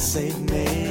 save me?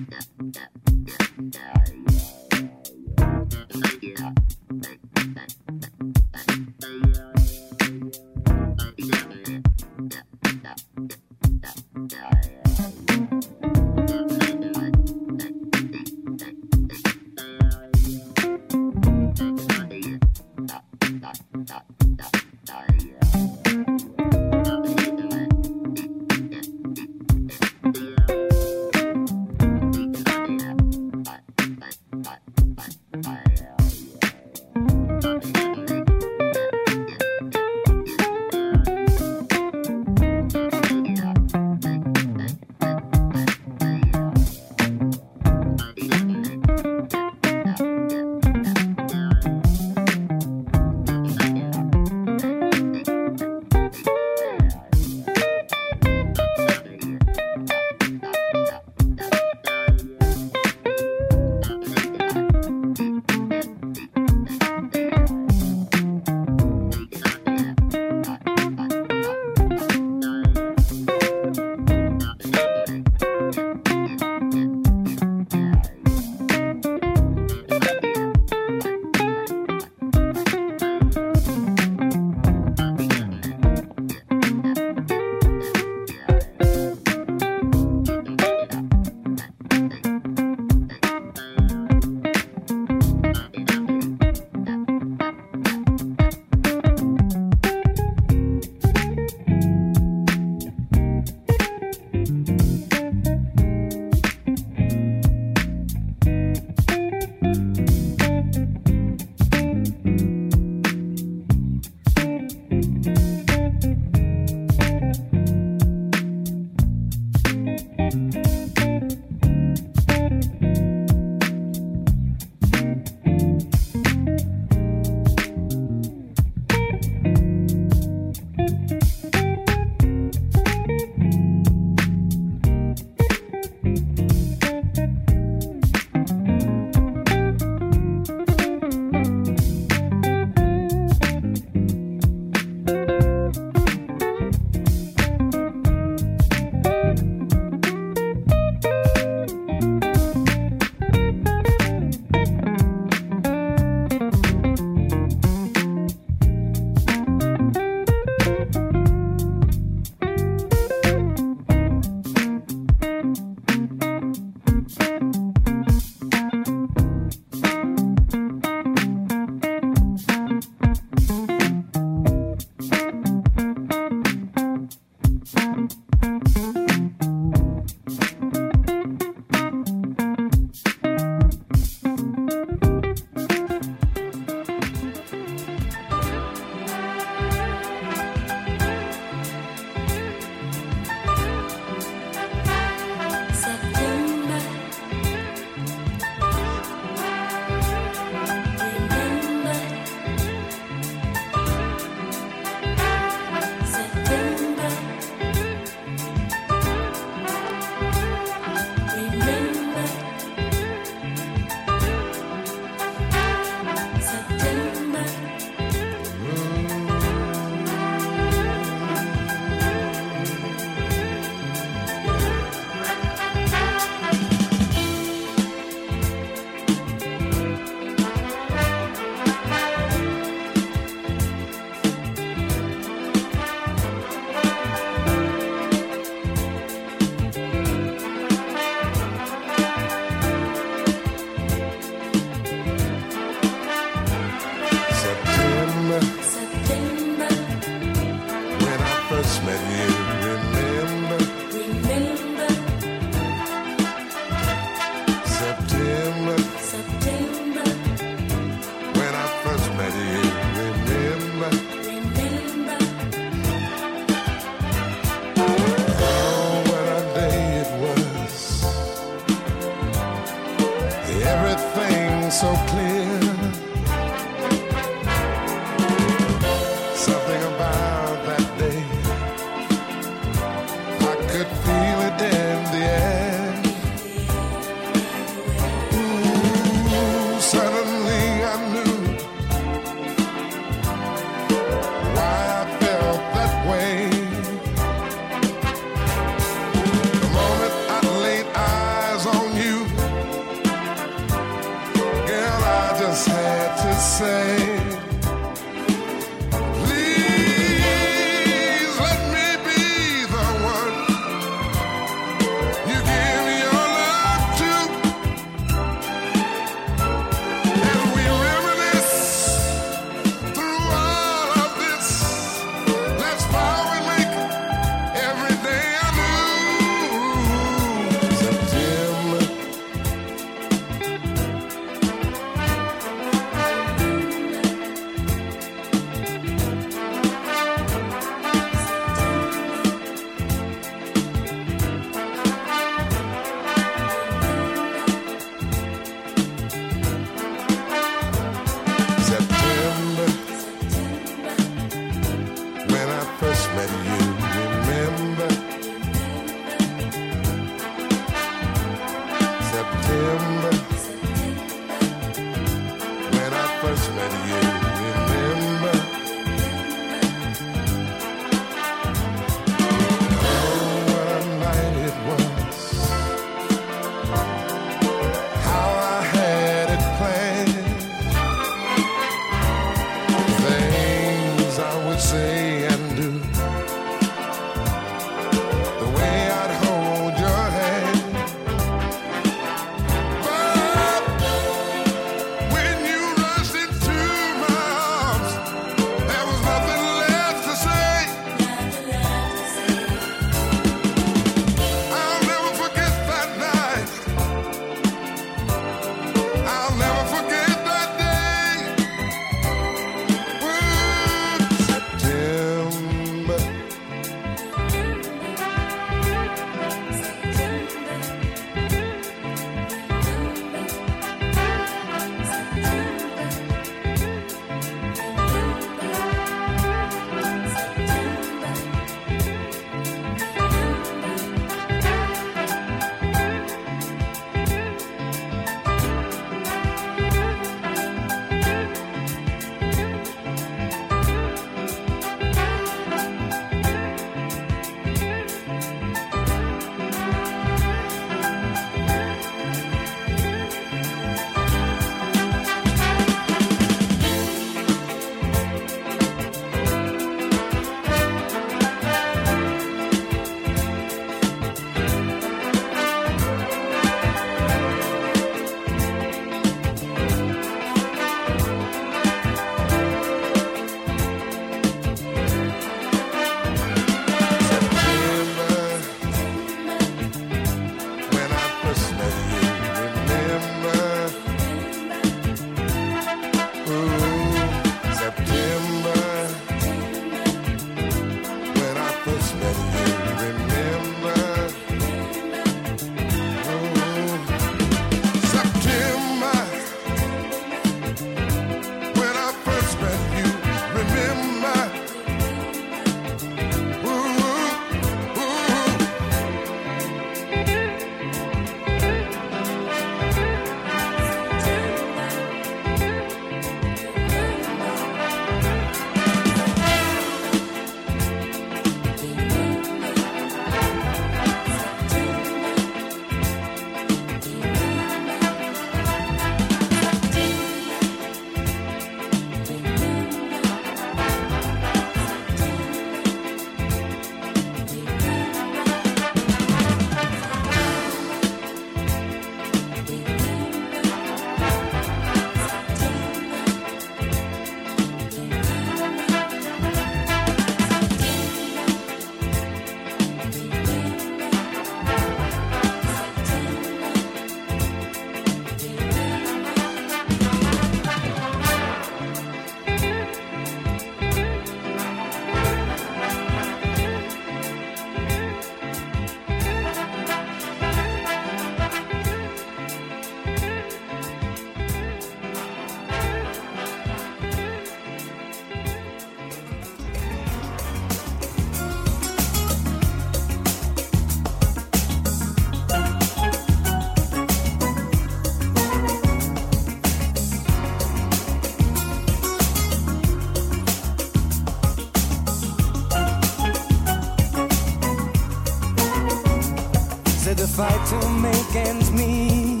to the fight to make ends meet.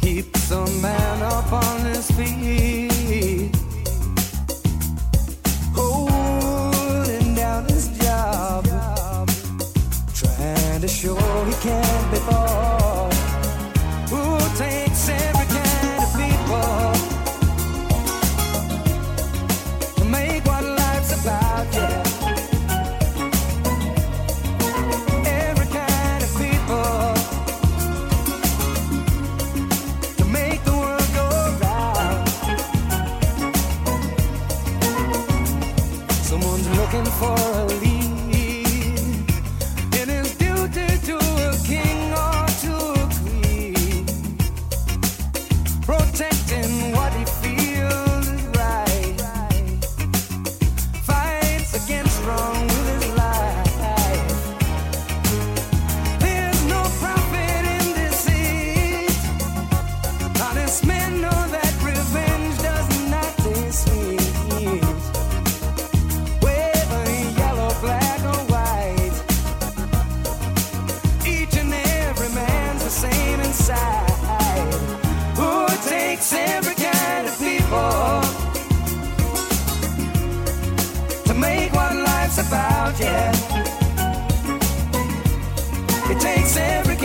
Keeps a man up on his feet. Holding down his job. Trying to show he can't be bought. out, yeah. It takes every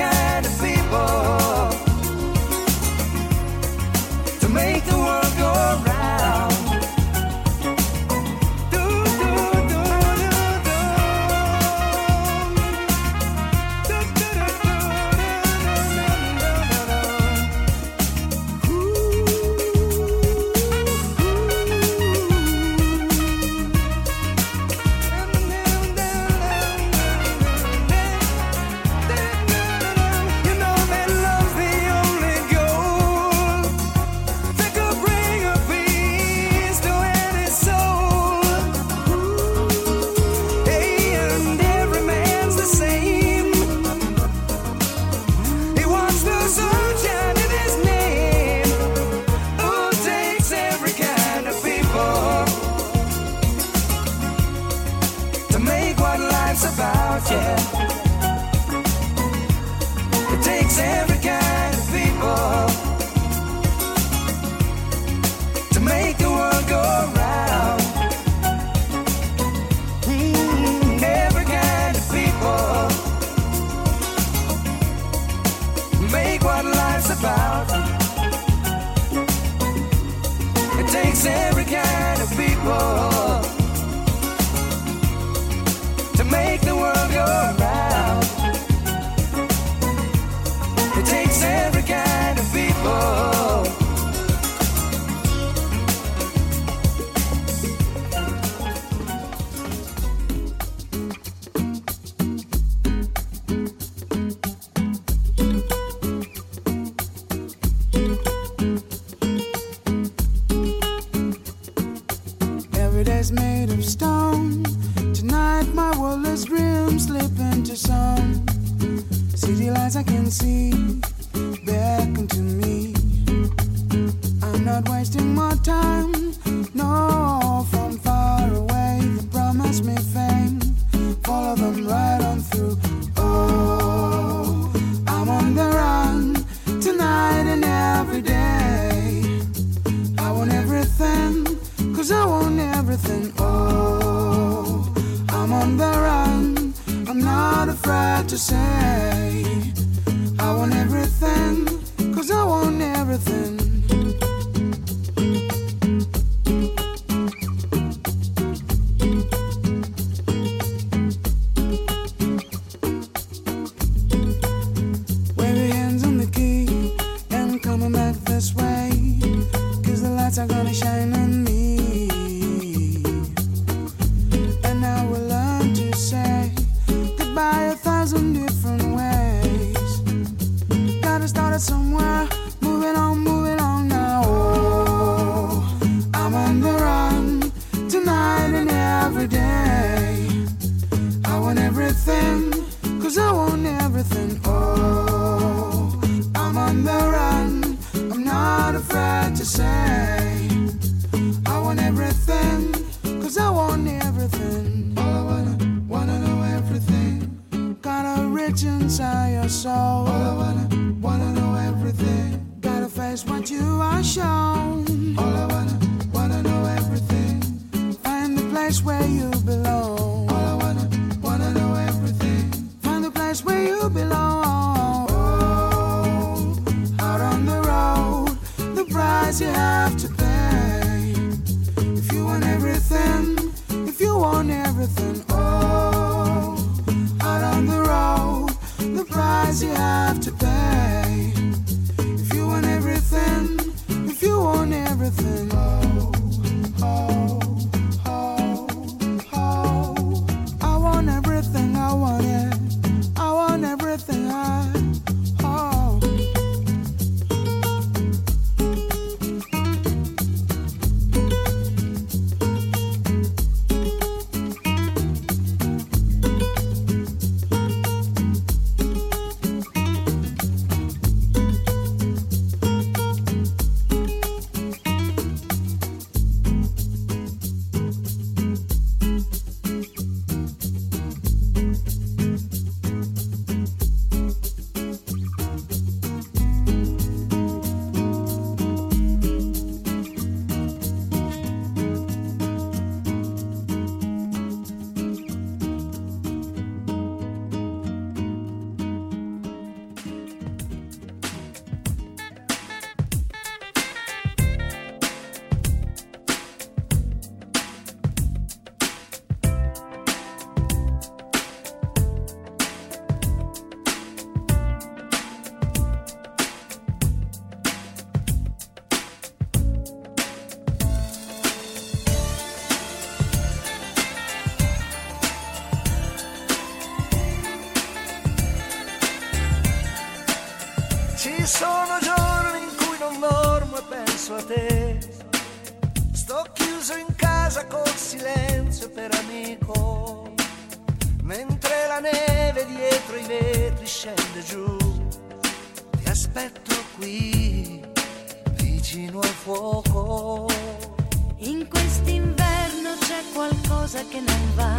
qualcosa che non va.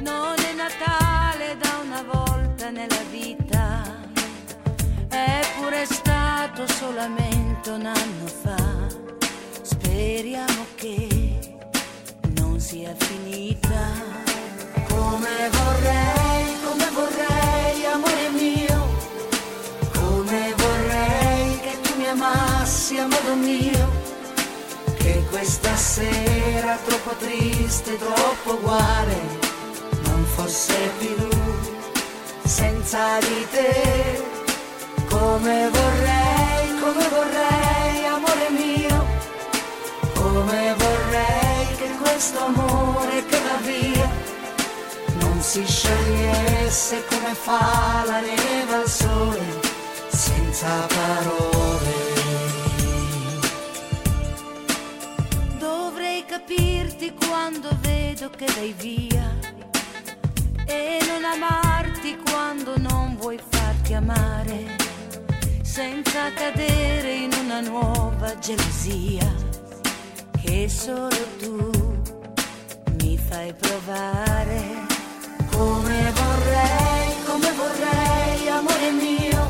Non è Natale da una volta nella vita. È pure stato solamente un anno fa. Speriamo che non sia finita. Come vorrei, come vorrei, amore mio. Come vorrei che tu mi amassi a modo mio questa sera troppo triste, troppo uguale, non fosse più senza di te. Come vorrei, come vorrei, amore mio, come vorrei che questo amore che va via non si sciogliesse come fa la neve al sole, senza parole. Capirti quando vedo che vai via e non amarti quando non vuoi farti amare, senza cadere in una nuova gelosia che solo tu mi fai provare. Come vorrei, come vorrei, amore mio,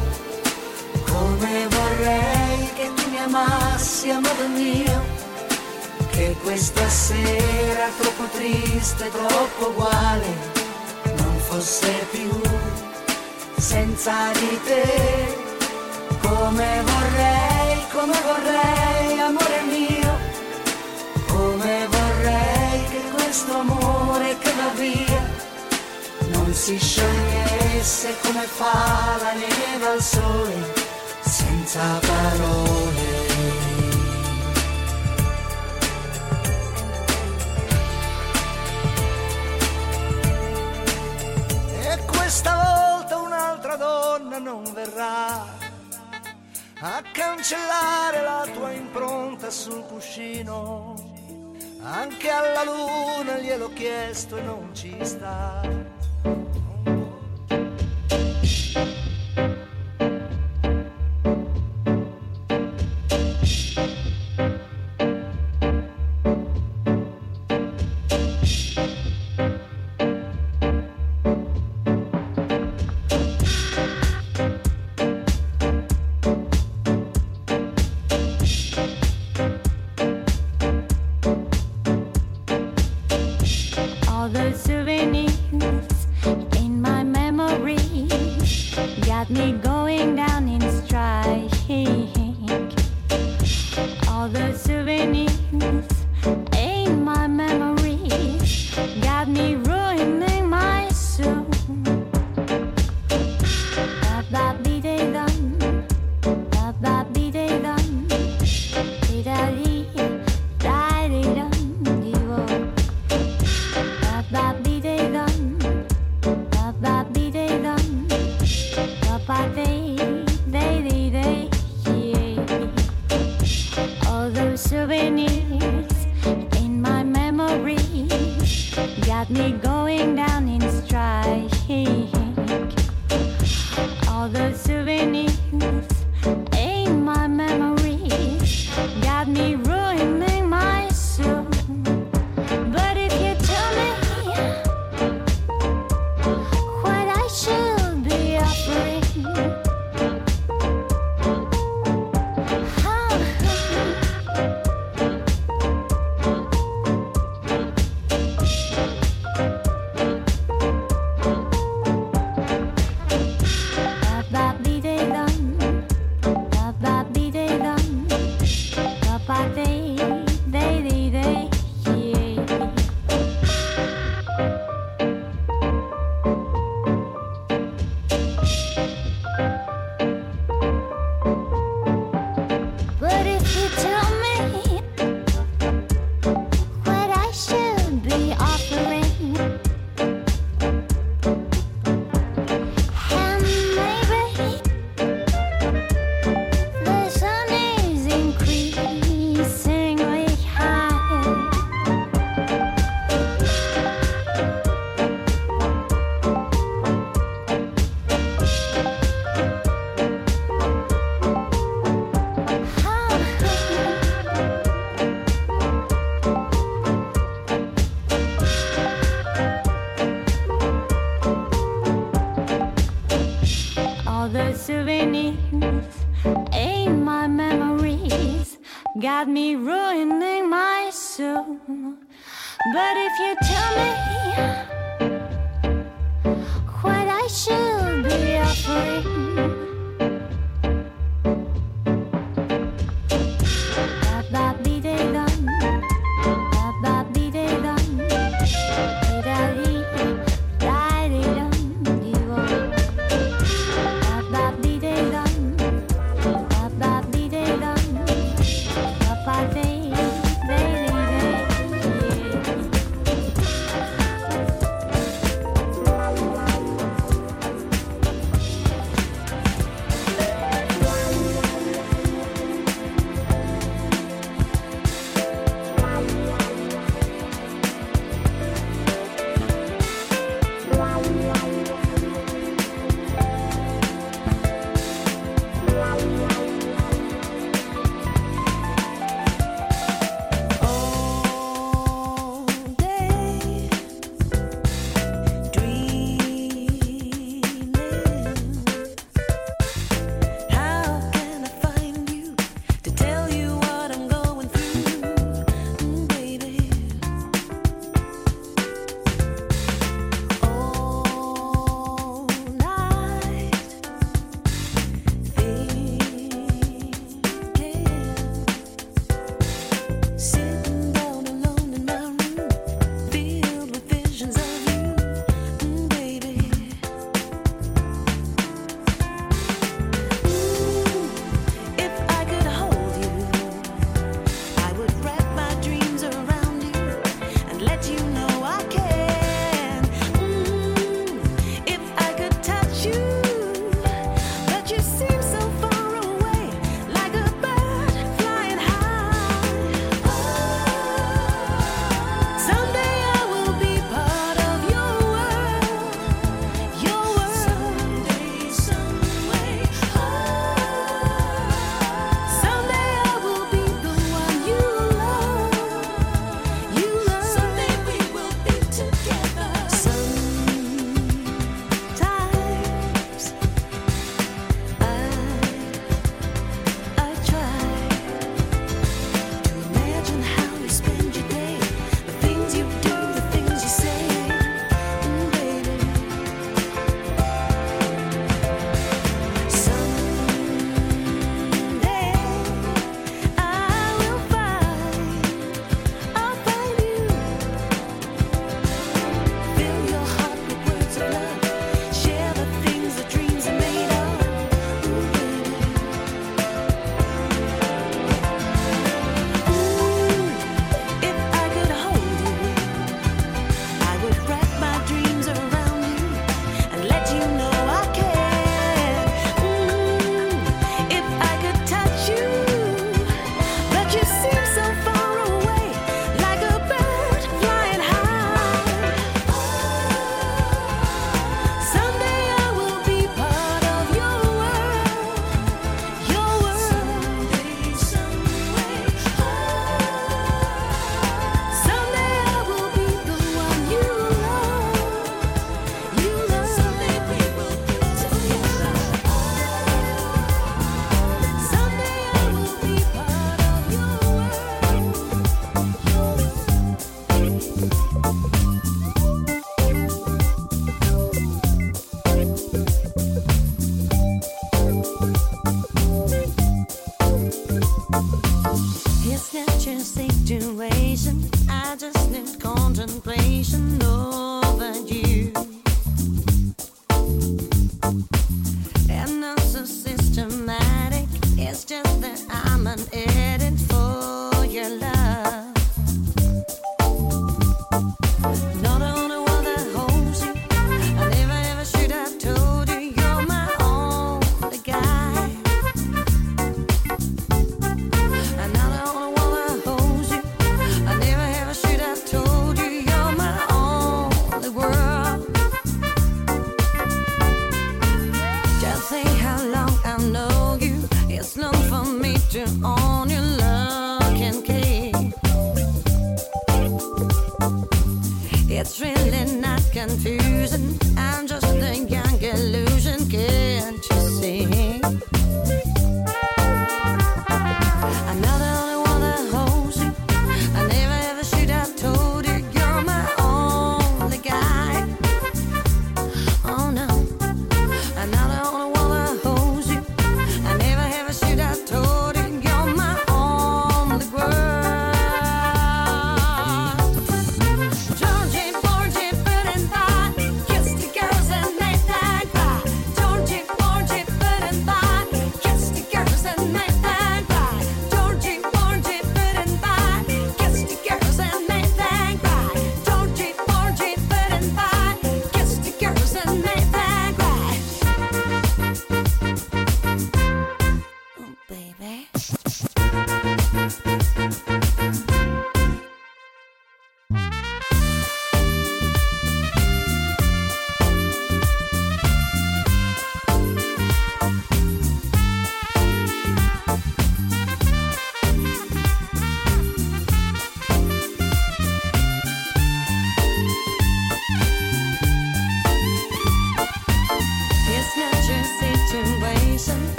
come vorrei che tu mi amassi a modo mio che questa sera troppo triste, troppo uguale, non fosse più senza di te. Come vorrei, come vorrei, amore mio, come vorrei che questo amore che va via non si sciogliesse come fa la neve al sole, senza parole. E questa volta un'altra donna non verrà a cancellare la tua impronta sul cuscino. Anche alla luna gliel'ho chiesto e non ci sta.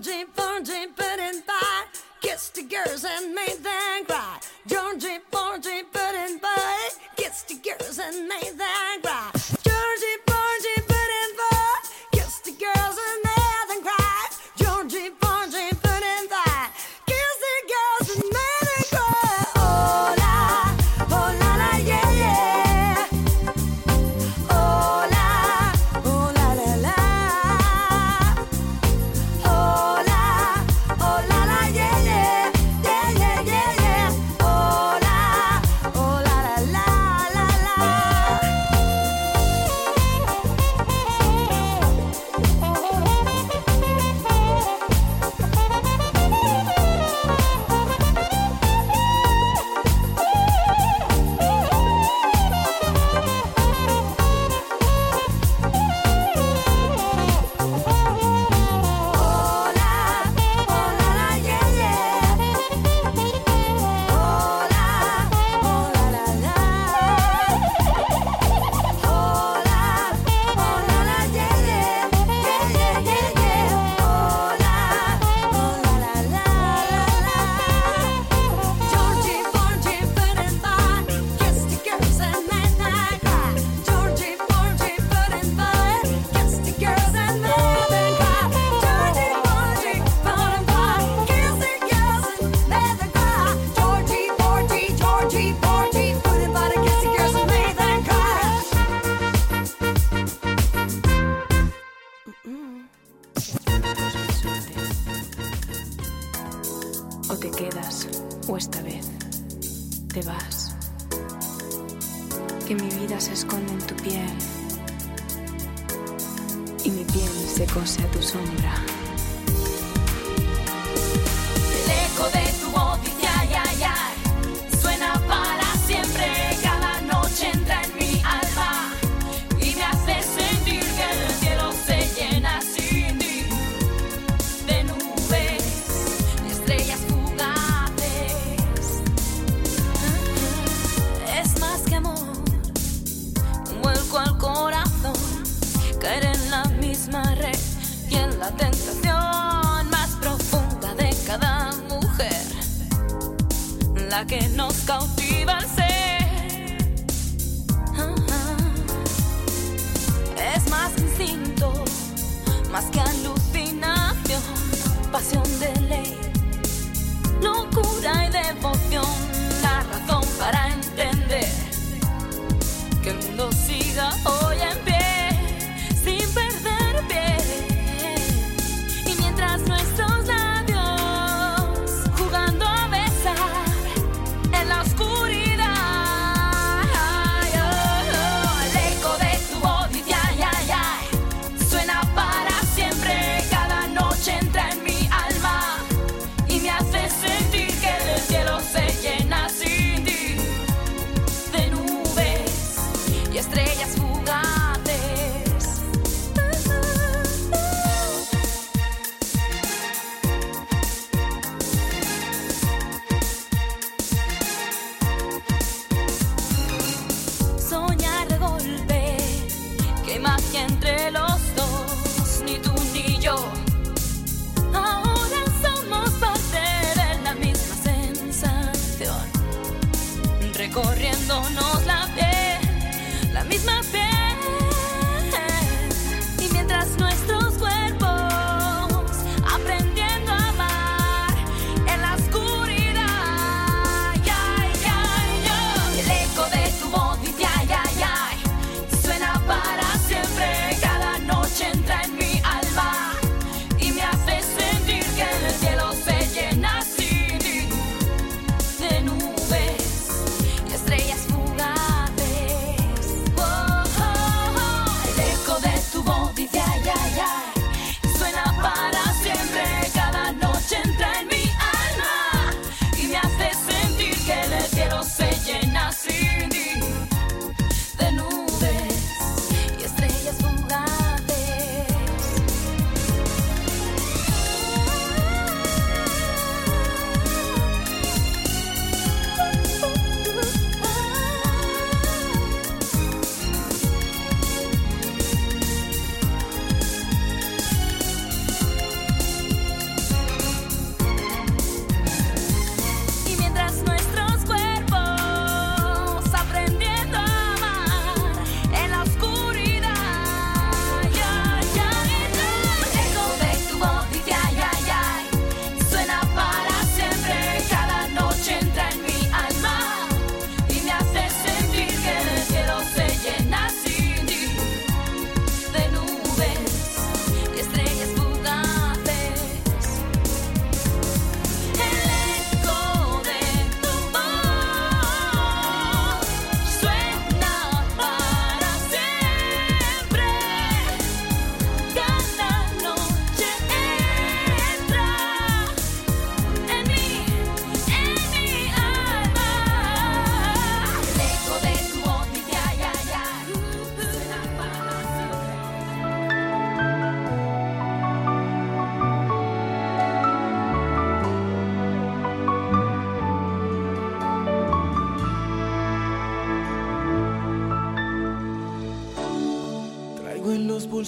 Georgie, Porgy, and pie, kissed the girls and made them cry. Georgie, Porgy, and pie, kissed the girls and made them cry.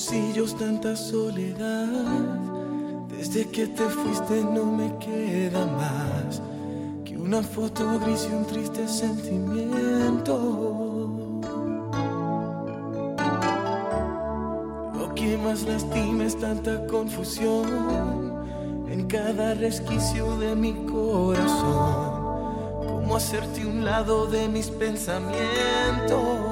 bolsillos tanta soledad. Desde que te fuiste no me queda más que una foto gris y un triste sentimiento. Lo que más lastima es tanta confusión en cada resquicio de mi corazón. ¿Cómo hacerte un lado de mis pensamientos?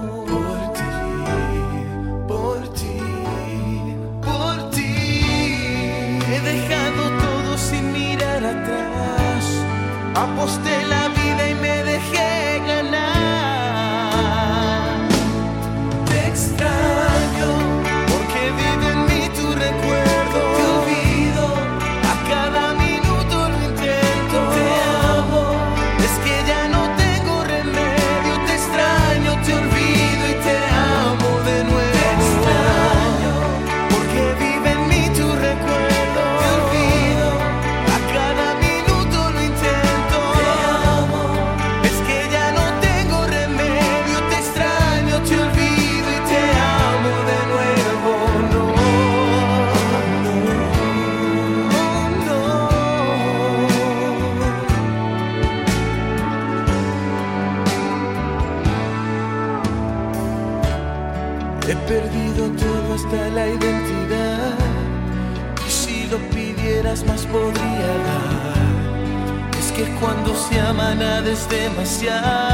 Demasiado.